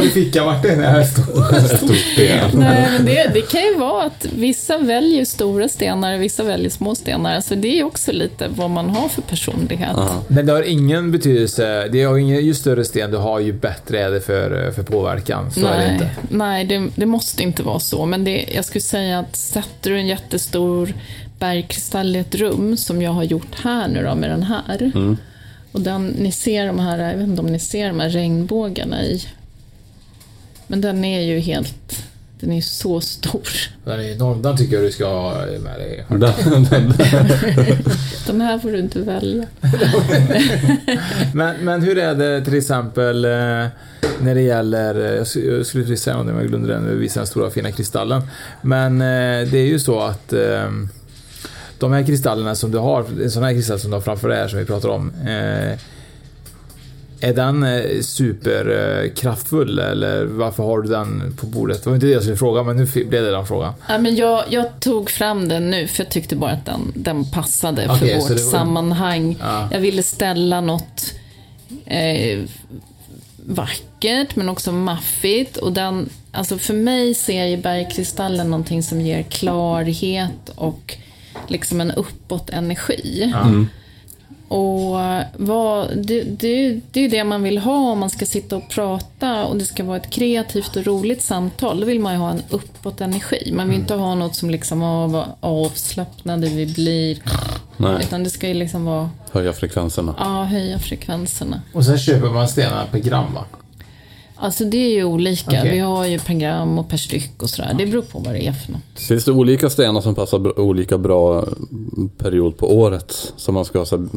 du i fickan Martin? Det här står Stor sten. Nej, men det, det kan ju vara att vissa väljer stora stenar, vissa väljer små stenar. Alltså det är också lite vad man har för personlighet. Men det har ingen betydelse. Det har ingen, ju större sten du har, ju bättre är det för, för påverkan. Så är det nej, inte. nej det, det måste inte vara så. Men det, jag skulle säga att sätter du en jättestor bergkristall i ett rum, som jag har gjort här nu då med den här. Och den, ni ser de här, jag vet inte om ni ser de här regnbågarna i. Men den är ju helt, den är så stor. Den är enorm. Den tycker jag du ska ha med dig. Den, den, Den här får du inte välja. Men, men hur är det till exempel eh, när det gäller, eh, jag skulle precis säga någonting men jag glömde det när du visade den stora fina kristallen. Men eh, det är ju så att de här kristallerna som du har, en sån här kristall som du har framför dig här som vi pratar om. Eh, är den eh, superkraftfull eller varför har du den på bordet? Det var inte det jag skulle fråga men nu blev det den frågan. Ja, men jag, jag tog fram den nu för jag tyckte bara att den, den passade för Okej, så vårt var- sammanhang. Ja. Jag ville ställa något eh, vackert men också maffigt. Och den, alltså för mig ser ju bergkristallen någonting som ger klarhet och liksom en uppåt energi. Och vad, det, det, det är ju det man vill ha om man ska sitta och prata och det ska vara ett kreativt och roligt samtal. Då vill man ju ha en uppåt energi. Man vill inte ha något som liksom "Åh, vad avslappnade vi blir. Nej. Utan det ska ju liksom vara, höja frekvenserna. ja, höja frekvenserna. Och sen köper man stenar per gram va? Alltså det är ju olika. Okej. Vi har ju per gram och per styck och sådär. Det beror på vad det är för något. Finns det olika stenar som passar olika bra period på året? Som man ska ha så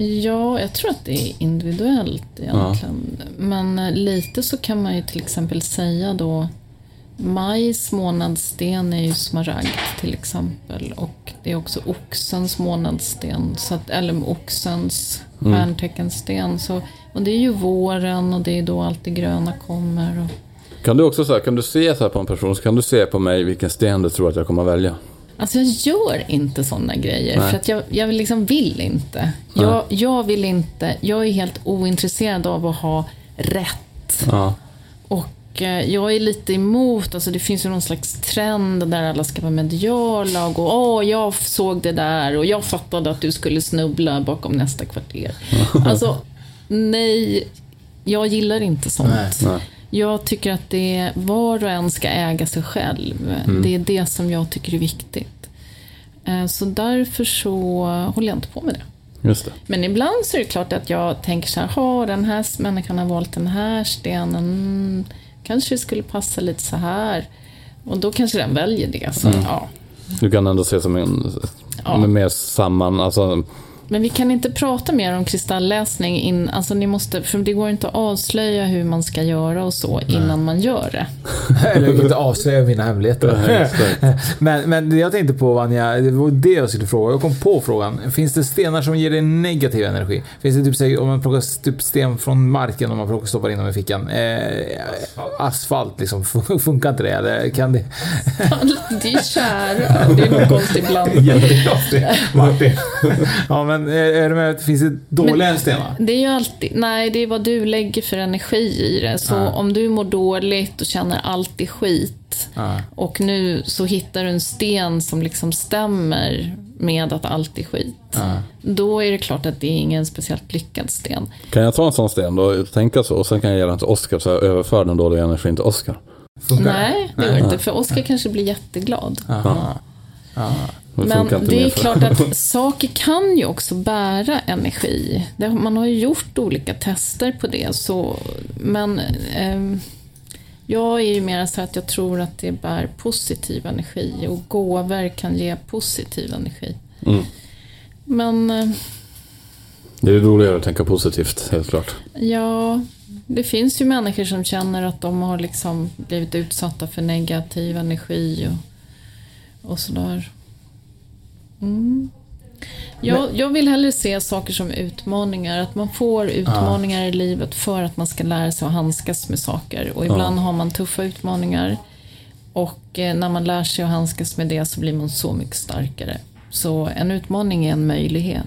Ja, jag tror att det är individuellt egentligen. Men eh, lite så kan man ju till exempel säga då Majs månadssten är ju smaragd till exempel. Och det är också oxens månadssten. Så att, eller oxens stjärnteckensten. Så, och det är ju våren och det är då allt det gröna kommer. Och, Kan du också så här, kan du se så här på en person så kan du se på mig vilken sten du tror att jag kommer att välja? Alltså jag gör inte sådana grejer Nej. för att jag, jag liksom vill inte. Jag, jag vill inte. Jag är helt ointresserad av att ha rätt. Ja. Och eh, jag är lite emot, alltså det finns ju någon slags trend där alla ska vara mediala och gå åh, jag såg det där och jag fattade att du skulle snubbla bakom nästa kvarter. Alltså, nej, jag gillar inte sånt. Nej, nej. Jag tycker att det var och en ska äga sig själv. Det är det som jag tycker är viktigt. Eh, Så därför så håller jag inte på med det. Det. Men ibland så är det klart att jag tänker så här, "Ha, den här människan har valt den här stenen, mm, kanske skulle passa lite så här. Och då kanske den väljer det. Så, ja. Du kan ändå se som en, Ja. mer samman, alltså, Men vi kan inte prata mer om kristallläsning, in, alltså ni måste, för det går inte att avslöja hur man ska göra och så innan man gör det. Eller jag kan inte avslöja mina hemligheter. men, men det jag tänkte på Vanja, det var det jag skulle fråga. Jag kom på frågan. Finns det stenar som ger dig negativ energi? Finns det typ, säg, om man plockar typ sten från marken och man plockar stoppar in dem i fickan. Eh, asfalt liksom, funkar inte det? Eller kan det? Det är kära, det är nog konstigt ibland. Jättekonstigt. Martin. ja men eh, är det med, finns det dåliga stenar? Det är ju alltid, nej det är vad du lägger för energi i det. Så om du mår dåligt och känner allt är skit Ja. och nu så hittar du en sten som liksom stämmer med att allt är skit. Då är det klart att det är ingen speciellt lyckad sten. kan jag ta en sån sten då och tänka så och sen kan jag ge den till Oskar så jag överför den dåliga energin till Oskar. Funkar Nej, det går inte. För Oskar kanske blir jätteglad. Det Men det är klart att saker kan ju också bära energi. Man har ju gjort olika tester på det. Så, men ehm, jag är ju mer så att jag tror att det bär positiv energi och gåvor kan ge positiv energi. Mm. Men eh, Det är roligare att tänka positivt, helt klart. ja, det finns ju människor som känner att de har liksom blivit utsatta för negativ energi och, och sådär. Mm. Jag, jag vill hellre se saker som utmaningar. Att man får utmaningar i livet för att man ska lära sig att handskas med saker. Och ibland har man tuffa utmaningar. Och eh, när man lär sig att handskas med det så blir man så mycket starkare. Så en utmaning är en möjlighet.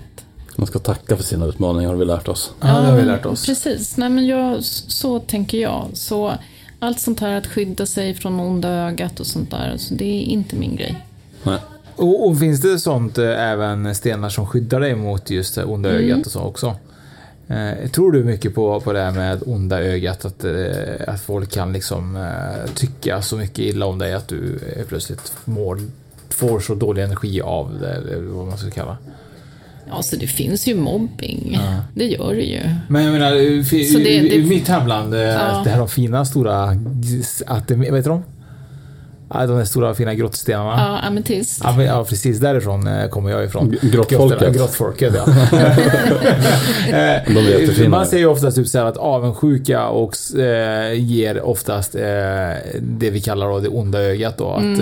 Man ska tacka för sina utmaningar har vi lärt oss. Ja, det har vi lärt oss. Precis, nej men jag, så tänker jag. Så allt sånt här att skydda sig från onda ögat och sånt där, så det är inte min grej. Nej. Och, och finns det sånt eh, även stenar som skyddar dig mot just det onda Mm. ögat och så också? Eh, tror du mycket på, på det här med onda ögat? Att, eh, att folk kan liksom eh, tycka så mycket illa om dig att du eh, plötsligt mår, får så dålig energi av det, eller vad man ska kalla Ja, så det finns ju mobbing. Det gör det ju. Men jag menar, i, det- i, i det- mitt hemland, eh, Ja. det här de fina stora, att, vad heter de? Ja, de där stora fina grottstenarna. Ja, ametist. Ja, ja, precis därifrån eh, kommer jag ifrån. Grottfolket. Grottfolket, ja. Eh, De är jättefina. Man säger ju oftast typ så här att avundsjuka och, eh, ger oftast eh, det vi kallar då det onda ögat. Då, att, Mm,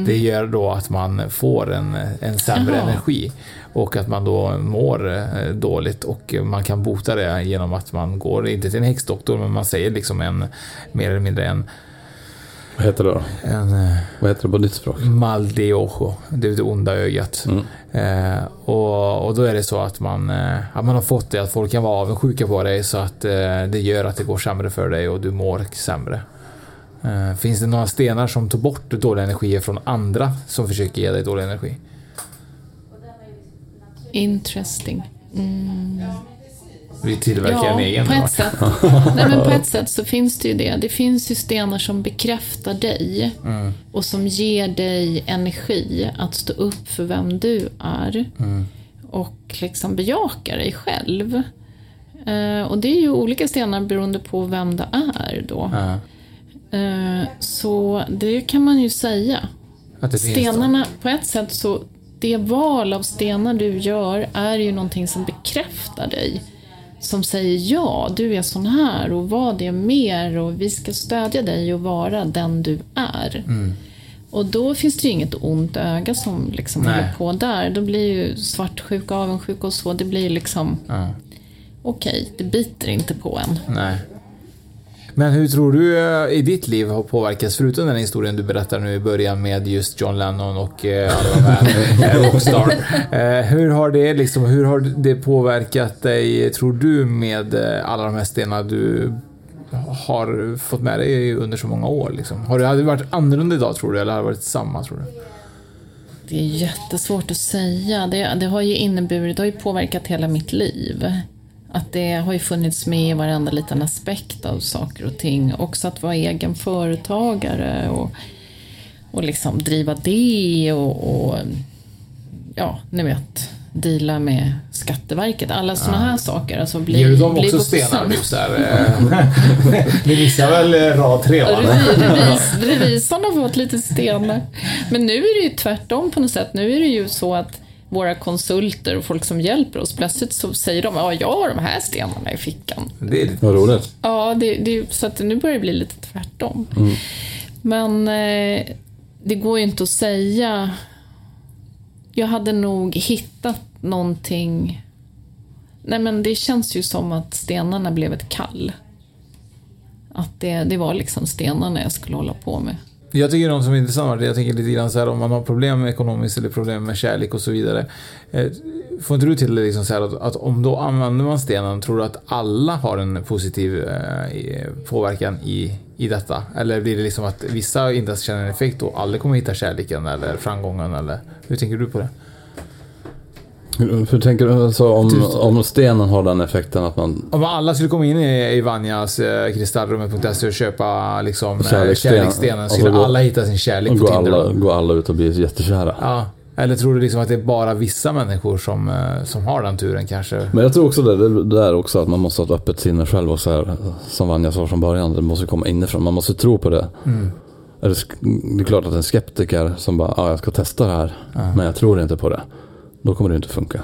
eh, Det gör då att man får en, en sämre Jaha. energi. Och att man då mår dåligt och man kan bota det genom att man går, inte till en häxdoktor, men man säger liksom en, mer eller mindre en, Vad heter det då? en eh, Vad heter det på ditt språk? Mal de ojo, det är det onda ögat. Mm. Eh, och, och då är det så att man, eh, att man har fått det att folk kan vara avundsjuka på dig så att eh, det gör att det går sämre för dig och du mår sämre. Eh, finns det några stenar som tar bort dåliga energier från andra som försöker ge dig dålig energi? Interesting. Mm. Vi tillverkar en egen. på ett sätt. Nej, men på ett sätt så finns det ju det. Det finns ju stenar som bekräftar dig Mm. och som ger dig energi att stå upp för vem du är Mm. och liksom bejaka dig själv. Eh, och det är ju olika stenar beroende på vem det är då. Ja, Eh, så det kan man ju säga. att det. Stenarna, på ett sätt så, det val av stenar du gör är ju någonting som bekräftar dig. Som säger ja, du är sån här och var det mer och vi ska stödja dig och vara den du är. Mm. Och då finns det ju inget ont öga som liksom Nej. håller på där. Då blir ju svartsjuka, avundsjuka och så, det blir liksom Ja. okej, det biter inte på en. Nej. Men hur tror du eh, i ditt liv har påverkats, förutom den historien du berättar nu i början med just John Lennon och eh, eh, Rockstar. Eh, hur har det liksom, hur har det påverkat dig, tror du, med alla de här stenarna du har fått med dig under så många år? Liksom? Har det, hade det varit annorlunda idag tror du, eller har det varit samma tror du? Det är jättesvårt att säga. Det, det har ju inneburit, det har ju påverkat hela mitt liv. Att det har ju funnits med i varenda liten aspekt av saker och ting. Också att vara egen företagare och, och liksom driva det och, och ja, ni vet, deala med Skatteverket. Alla sådana här saker. Alltså bli, Ger du dem också stenar? Typ, så eh, Ni missar väl eh, rad tre va? Revisorn har fått lite stenar. Men nu är det ju tvärtom på något sätt. Nu är det ju så att våra konsulter och folk som hjälper oss, plötsligt så säger de ja, jag har de här stenarna i fickan. Det är lite Vad roligt. Ja, det, det, så att nu börjar det bli lite tvärtom. Men eh, det går ju inte att säga. Jag hade nog hittat någonting. Nej men det känns ju som att stenarna blev ett kall. Att det, det var liksom stenarna jag skulle hålla på med. Jag tycker de som är intressanta, jag tänker lite grann så här om man har problem med ekonomiskt eller problem med kärlek och så vidare. Eh, får inte du till det liksom så här att, att om då använder man stenen, tror du att alla har en positiv eh, påverkan i, i detta? Eller blir det liksom att vissa inte ens känner en effekt och aldrig kommer hitta kärleken eller framgången eller hur tänker du på det? Hur tänker du alltså, om, om stenen har den effekten att man... Om alla skulle komma in i, i Vanjas eh, kristallrummet.se och köpa liksom, eh, Kärlekssten. kärleksstenen, Och så skulle går- alla hitta sin kärlek på Tinder? alla, går alla ut och blir jättekära? Ja. Eller tror du liksom att det är bara vissa människor som, eh, som har den turen kanske? Men jag tror också det, det där också att man måste ha ett öppet sinne själv och så här, som Vanja sa från början, det måste komma inifrån. Man måste tro på det. Mm. Är det, är klart att en skeptiker som bara, ja jag ska testa det här, men jag tror inte på det. Då kommer det inte funka.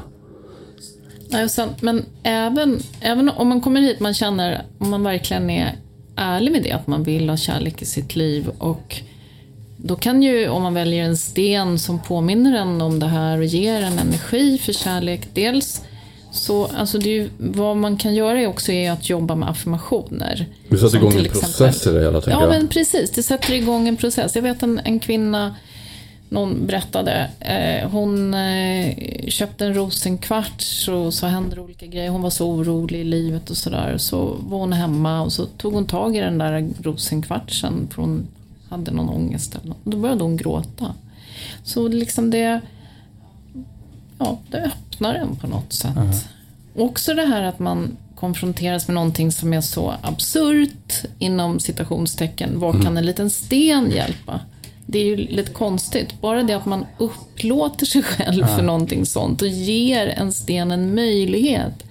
Nej, och sen, men även, även om man kommer hit, man känner, om man verkligen är ärlig med det, att man vill ha kärlek i sitt liv och då kan ju, om man väljer en sten som påminner en om det här och ger en energi för kärlek, dels så, alltså det ju, vad man kan göra är också är att jobba med affirmationer. Du sätter igång en process i det hela tänker Ja, jag. men precis. Det sätter igång en process. Jag vet en, en kvinna någon berättade. Eh, hon eh, köpte en rosenkvarts och så hände det olika grejer. Hon var så orolig i livet och sådär. Så var hon hemma och så tog hon tag i den där rosenkvartsen för hon hade någon ångest. Eller något. Då började hon gråta. Så liksom det, ja, det öppnar en på något sätt. -huh. Också det här att man konfronteras med någonting som är så absurt inom citationstecken. Var kan mm. en liten sten hjälpa? Det är ju lite konstigt. Bara det att man upplåter sig själv för någonting sånt och ger en sten en möjlighet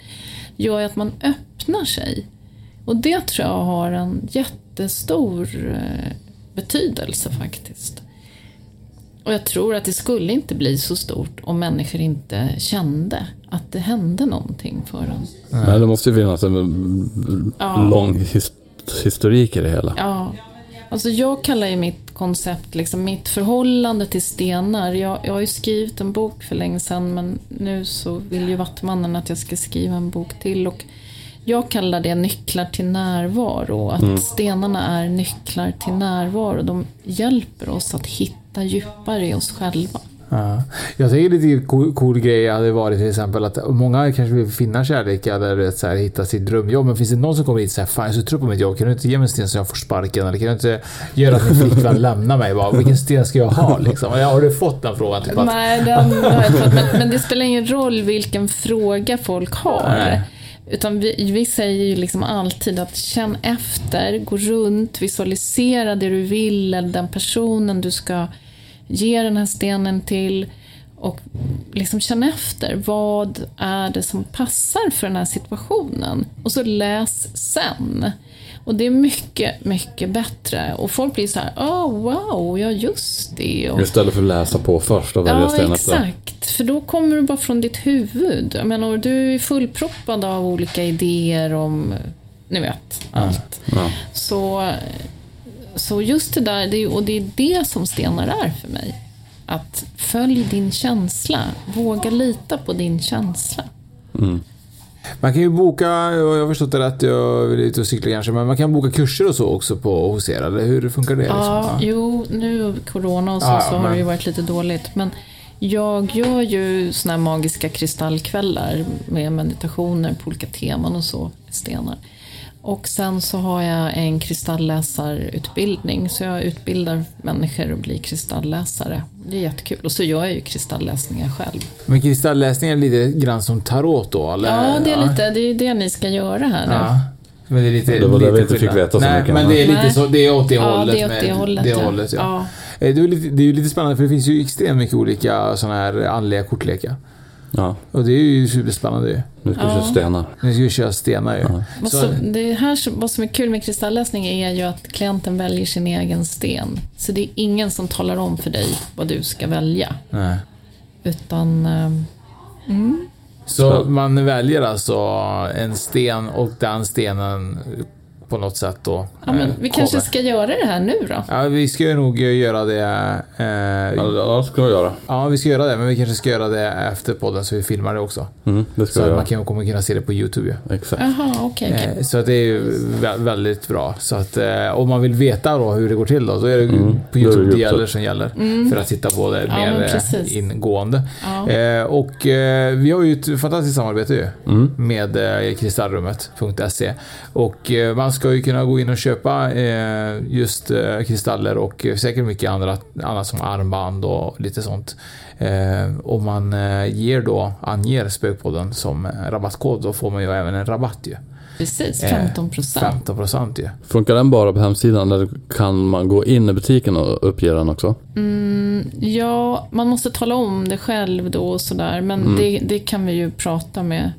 gör att man öppnar sig. Och det tror jag har en jättestor eh, betydelse faktiskt. Och jag tror att det skulle inte bli så stort om människor inte kände att det hände någonting för dem. Nej, det måste ju finnas en ja. lång historik i det hela. Ja. Alltså jag kallar ju mitt koncept liksom mitt förhållande till stenar. Jag, jag har ju skrivit en bok för länge sedan men nu så vill ju Vattmannen att jag ska skriva en bok till. Och jag kallar det nycklar till närvaro. Att mm. stenarna är nycklar till närvaro. De hjälper oss att hitta djupare i oss själva. Ja. Jag tycker lite cool, cool grej hade varit till exempel att många kanske vill finna kärlek eller så här, hitta sitt drömjobb. Men finns det någon som kommer hit och säger Fan jag är så trött på mitt jobb. Kan du inte ge mig en sten så jag får sparken? Eller kan du inte göra att min flickvän lämnar mig? Bara, Vilken sten ska jag ha? Liksom? Har du fått den frågan? Typ att, Nej, den har jag fått. Men, men, det spelar ingen roll vilken fråga folk har. Nej. Utan vi, vi säger ju liksom alltid att känn efter, gå runt, visualisera det du vill eller den personen du ska ge den här stenen till och liksom känn efter. Vad är det som passar för den här situationen? Och så läs sen. Och det är mycket, mycket bättre. Och folk blir så här, oh wow, ja just det. Och, Istället för att läsa på först och välja ja, sten efter. Ja, exakt. För då kommer du bara från ditt huvud. Jag menar, du är fullproppad av olika idéer om, ni vet, allt. Ja. Så så just det där, det, och det är det som stenar är för mig. Att följ din känsla, våga lita på din känsla. Mm. Man kan ju boka, jag har förstått det rätt, jag är ute och cyklar kanske, men man kan boka kurser och så också på hos er, eller hur funkar det? Liksom? Ja, jo, nu corona och så, ja, så men... har det ju varit lite dåligt. Men jag gör ju såna här magiska kristallkvällar med meditationer på olika teman och så, stenar. Och sen så har jag en kristallläsarutbildning, så jag utbildar människor att bli kristallläsare. Det är jättekul. Och så gör jag ju kristallläsningar själv. Men kristallläsning är lite grann som tarot då? Eller? Ja, det är lite det, är det ni ska göra här nu. Ja. Men det är lite... Det var det vi inte fick veta så Nej, mycket. men det är lite så, det är åt det ja, hållet. det är åt det hållet. Det, hållet ja. ja. Eh, det, är lite, det är ju lite spännande för det finns ju extremt mycket olika sådana här andliga kortlekar. Ja. Och det är ju superspännande ju. Nu ska vi köra stenar. Nu ska vi köra stenar ju. Ja. Så. det här, vad som är kul med kristallläsning är ju att klienten väljer sin egen sten. Så det är ingen som talar om för dig vad du ska välja. Nej. Utan... Um, mm. Så man väljer alltså en sten och den stenen på något sätt då. Ja, men vi kommer. kanske ska göra det här nu då? Ja, vi ska ju nog göra det. Eh, ja, det ska vi göra. Ja, vi ska göra det, men vi kanske ska göra det efter podden så vi filmar det också. Mm, det ska så att man kan, kommer kunna se det på YouTube ju. Exakt. Jaha, okay, okay. Eh, så att det är ju väldigt bra. Så att eh, om man vill veta då hur det går till då, så är det mm, på YouTube det gäller som gäller. Mm. För att titta på det ja, mer eh, ingående. Ja. Eh, och eh, vi har ju ett fantastiskt samarbete ju. Mm. Med kristallrummet.se. Och man ska ju kunna gå in och köpa eh, just eh, kristaller och säkert mycket andra, annat som armband och lite sånt. Eh, om man eh, ger då, anger Spökpodden som rabattkod då får man ju även en rabatt ju. Precis, 15 eh, procent. 15 procent ju. Funkar den bara på hemsidan eller kan man gå in i butiken och uppge den också? Mm, ja, man måste tala om det själv då och sådär. Men mm. det, det kan vi ju prata med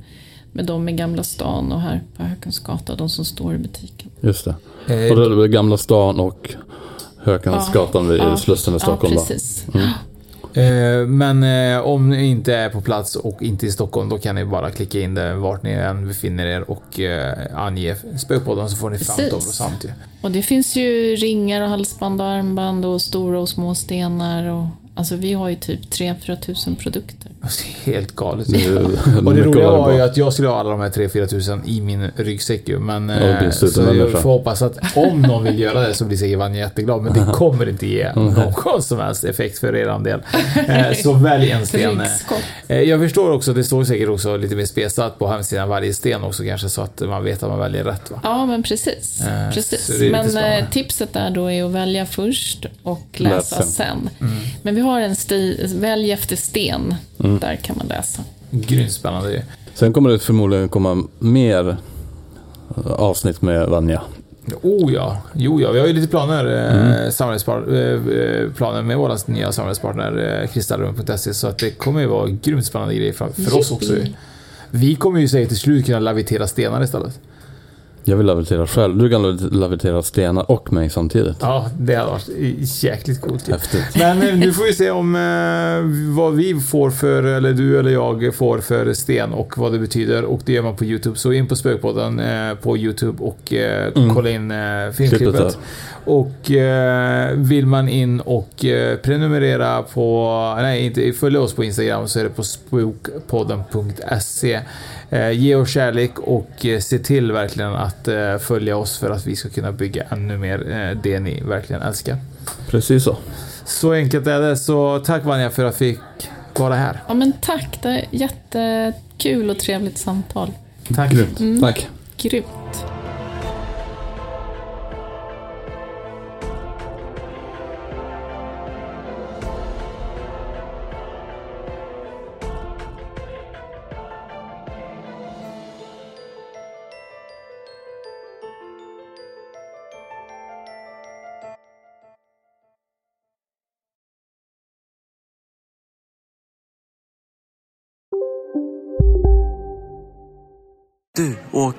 med dem i Gamla stan och här på Hökensgatan, de som står i butiken. Just det. Eh, och det är Gamla stan och Hökensgatan vid ja, Slussen i Stockholm. Ja, precis. Mm. Eh, men eh, om ni inte är på plats och inte i Stockholm, då kan ni bara klicka in det vart ni än befinner er och ange spökpodden så får ni 15 procent. Och det finns ju ringar och halsband och armband och stora och små stenar och Alltså vi har ju typ 3-4 tusen produkter. Helt galet. Det är Och det roliga att var ju att jag skulle ha alla de här 3-4 tusen i min ryggsäck ju. Men Ja, det eh, så jag får hoppas att om någon vill göra det så blir säkert Vanja jätteglad. Men det kommer inte ge någon som helst effekt för eran del. Eh, Så välj en sten. Eh, Jag förstår också, det står säkert också lite mer spesat på hemsidan varje sten också kanske så att man vet att man väljer rätt va? Ja, men precis. Eh, precis. det är Men spännande. tipset där då är att välja först och läsa Läs sen. sen. Mm. Men vi har en stil, välj efter sten. Där kan man läsa. Grymt spännande ju. Sen kommer det förmodligen komma mer eh, avsnitt med Vanja. Oh ja, jo ja, vi har ju lite planer, mm. samarbetspar, eh, eh, planer med våra nya samarbetspartner eh, kristallrum.se så att det kommer ju vara grymt spännande grejer för, för oss också. Vi kommer ju säkert till slut kunna lavitera stenar istället. Jag vill lavitera själv. Du kan lavitera stenar och mig samtidigt. Ja, det hade varit jäkligt coolt. Häftigt. Men eh, nu får vi se om eh, vad vi får för, eller du eller jag får för sten och vad det betyder. Och det gör man på YouTube. Så in på Spökpodden eh, på YouTube och eh, kolla in eh, Klippet filmklippet. Och eh, vill man in och eh, prenumerera på, nej inte följa oss på Instagram så är det på spokpodden.se. Eh, ge oss kärlek och eh, se till verkligen att eh, följa oss för att vi ska kunna bygga ännu mer det ni verkligen älskar. Precis så. Så enkelt är det. Så tack Vanja för att vi fick vara här. Ja, men tack. Det är jättekul och trevligt samtal. Tack. Grymt. Tack. Grymt.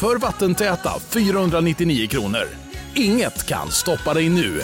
för vattentäta 499 kronor. Inget kan stoppa dig nu.